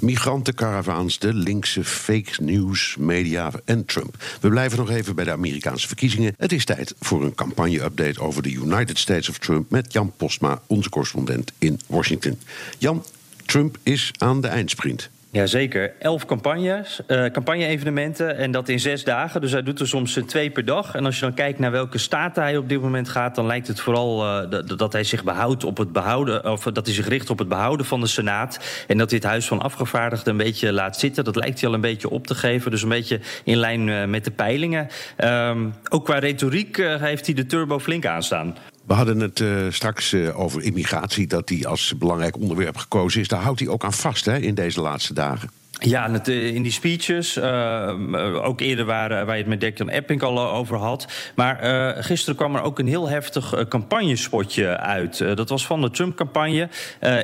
Migrantencaravaans, de linkse fake news, media en Trump. We blijven nog even bij de Amerikaanse verkiezingen. Het is tijd voor een campagne-update over de United States of Trump met Jan Postma, onze correspondent in Washington. Jan, Trump is aan de eindsprint. Jazeker, elf campagnes, uh, campagne-evenementen en dat in zes dagen. Dus hij doet er soms uh, twee per dag. En als je dan kijkt naar welke staten hij op dit moment gaat, dan lijkt het vooral uh, dat hij zich behoudt op het behouden, of dat hij zich richt op het behouden van de Senaat. En dat dit Huis van Afgevaardigden een beetje laat zitten. Dat lijkt hij al een beetje op te geven. Dus een beetje in lijn met de peilingen. Um, ook qua retoriek heeft hij de turbo flink aanstaan. We hadden het uh, straks uh, over immigratie, dat die als belangrijk onderwerp gekozen is. Daar houdt hij ook aan vast hè, in deze laatste dagen. Ja, eh, in die speeches, uh, ook eerder waar, waar je het met Declan Epping al over had. Maar gisteren kwam er ook een heel heftig campagnespotje uit. dat was van de Trump-campagne.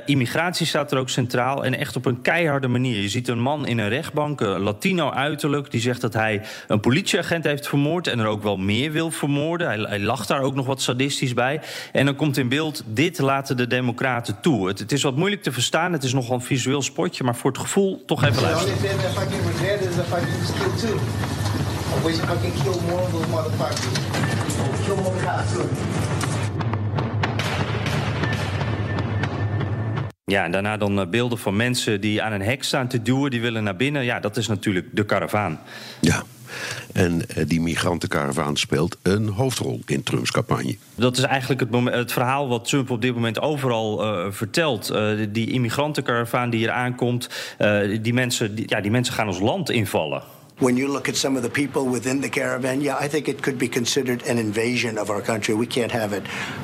immigratie staat er ook centraal en echt op een keiharde manier. Je ziet een man in een rechtbank, Latino uiterlijk, die zegt dat hij een politieagent heeft vermoord en er ook wel meer wil vermoorden. Hij, hij lacht daar ook nog wat sadistisch bij. En dan komt in beeld: dit laten de Democraten toe. Het, het is wat moeilijk te verstaan, het is nogal een visueel spotje, maar voor het gevoel toch even The only thing I get regret is if I get killed too. I wish I can kill more of those motherfuckers. Kill more cops too. Ja, en daarna dan beelden van mensen die aan een hek staan te duwen, die willen naar binnen. Ja, dat is natuurlijk de karavaan. Ja. En die migrantenkaravaan speelt een hoofdrol in Trumps campagne. Dat is eigenlijk het, het verhaal wat Trump op dit moment overal uh, vertelt. Uh, die immigrantenkaravaan die hier aankomt, die, mensen, ja, die mensen gaan ons land invallen. When you look at some of the people within the caravan, yeah, I think it could be considered an invasion of our country. We can't have it.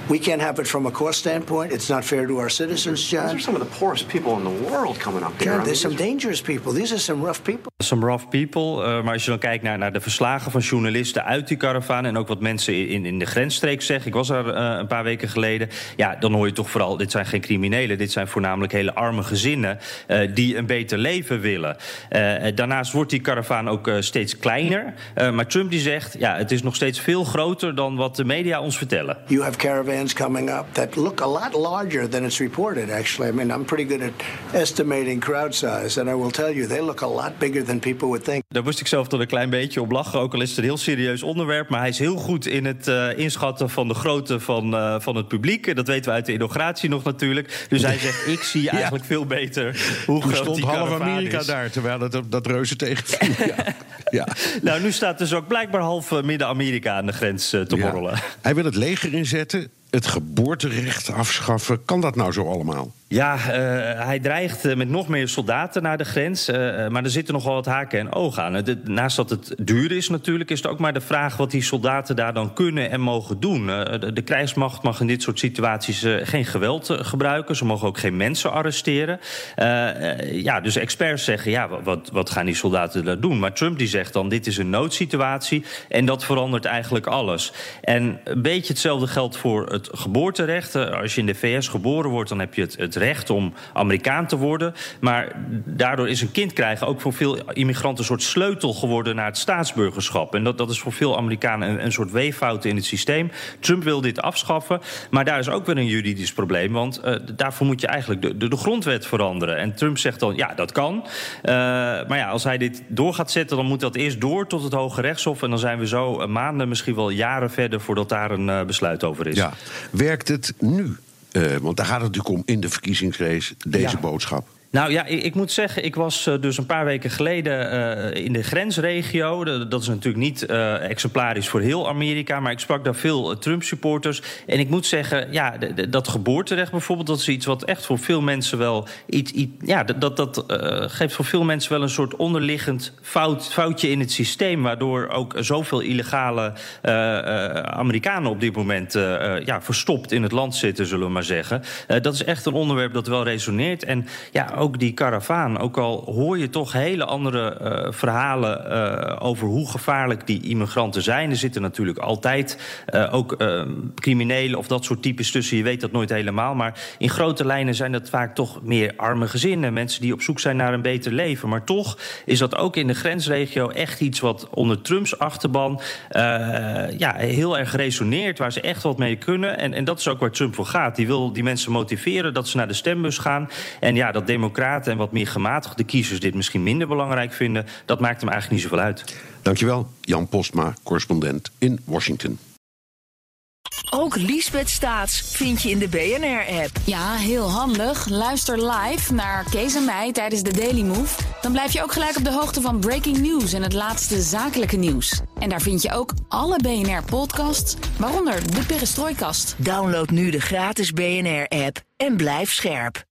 We can't have it from a cost standpoint. It's not fair to our citizens, John. These are some of the poorest people in the world coming up here. John, there's some dangerous people. These are some rough people. Some rough people. Uh, maar als je dan kijkt naar, naar de verslagen van journalisten uit die caravan... en ook wat mensen in, in de grensstreek zeggen... ik was er uh, een paar weken geleden... ja, dan hoor je toch vooral, dit zijn geen criminelen... dit zijn voornamelijk hele arme gezinnen... Uh, die een beter leven willen. daarnaast wordt die caravan ook ook uh, steeds kleiner. Uh, maar Trump die zegt, ja, het is nog steeds veel groter dan wat de media ons vertellen. You have caravans coming up that look a lot larger than it's reported. Actually, I mean, I'm pretty good at estimating crowd size, and I will tell you, they look a lot bigger than people would think. Daar moest ik zelf toch een klein beetje op lachen, ook al is het een heel serieus onderwerp. Maar hij is heel goed in het uh, inschatten van de grootte van, uh, van het publiek. Dat weten we uit de inauguratie nog natuurlijk. Dus hij zegt, ik zie eigenlijk ja. veel beter hoe Toen groot stond die half Amerika is. daar, terwijl het dat reuze tegenviel. ja. ja. Nou, nu staat dus ook blijkbaar half Midden-Amerika aan de grens uh, te Ja. borrelen. Hij wil het leger inzetten, het geboorterecht afschaffen. Kan dat nou zo allemaal? Ja, uh, hij dreigt uh, met nog meer soldaten naar de grens. Uh, maar er zitten nogal wat haken en ogen aan. Naast dat het duur is natuurlijk, is het ook maar de vraag... wat die soldaten daar dan kunnen en mogen doen. De, de, krijgsmacht mag in dit soort situaties geen geweld gebruiken. Ze mogen ook geen mensen arresteren. ja, dus experts zeggen, ja, wat, wat gaan die soldaten daar doen? Maar Trump die zegt dan, dit is een noodsituatie... en dat verandert eigenlijk alles. En een beetje hetzelfde geldt voor het geboorterecht. als je in de VS geboren wordt, dan heb je het, het recht om Amerikaan te worden. Maar daardoor is een kind krijgen ook voor veel immigranten een soort sleutel geworden naar het staatsburgerschap. En dat, dat is voor veel Amerikanen een, een soort weeffout in het systeem. Trump wil dit afschaffen, maar daar is ook weer een juridisch probleem. Want uh, daarvoor moet je eigenlijk de, de, de, grondwet veranderen. En Trump zegt dan, ja, dat kan. Uh, maar ja, als hij dit door gaat zetten, dan moet dat eerst door tot het Hoge Rechtshof. En dan zijn we zo maanden, misschien wel jaren verder voordat daar een besluit over is. Werkt het nu? Uh, want daar gaat het natuurlijk om in de verkiezingsrace, deze Ja. boodschap. Nou ja, ik, ik, moet zeggen, ik was uh, dus een paar weken geleden uh, in de grensregio. Dat is natuurlijk niet uh, exemplarisch voor heel Amerika, maar ik sprak daar veel Trump-supporters. En ik moet zeggen, ja, dat geboorterecht bijvoorbeeld, dat is iets wat echt voor veel mensen wel iets. iets ja, dat, dat geeft voor veel mensen wel een soort onderliggend fout, foutje in het systeem, waardoor ook zoveel illegale Amerikanen op dit moment ja, verstopt in het land zitten, zullen we maar zeggen. dat is echt een onderwerp dat wel resoneert. En ja, ook die karavaan. Ook al hoor je toch hele andere uh, verhalen uh, over hoe gevaarlijk die immigranten zijn. Er zitten natuurlijk altijd uh, ook criminelen of dat soort types tussen. Je weet dat nooit helemaal. Maar in grote lijnen zijn dat vaak toch meer arme gezinnen. Mensen die op zoek zijn naar een beter leven. Maar toch is dat ook in de grensregio echt iets wat onder Trumps achterban ja, heel erg resoneert. Waar ze echt wat mee kunnen. En, en dat is ook waar Trump voor gaat. Die wil die mensen motiveren dat ze naar de stembus gaan. En ja, dat democraten en wat meer gematigde kiezers dit misschien minder belangrijk vinden, dat maakt hem eigenlijk niet zoveel uit. Dankjewel, Jan Postma, correspondent in Washington. Ook Liesbeth Staats vind je in de BNR-app. Ja, heel handig. Luister live naar Kees en mij tijdens de Daily Move. Dan blijf je ook gelijk op de hoogte van breaking news en het laatste zakelijke nieuws. En daar vind je ook alle BNR-podcasts, waaronder de Perestrooikast. Download nu de gratis BNR-app en blijf scherp.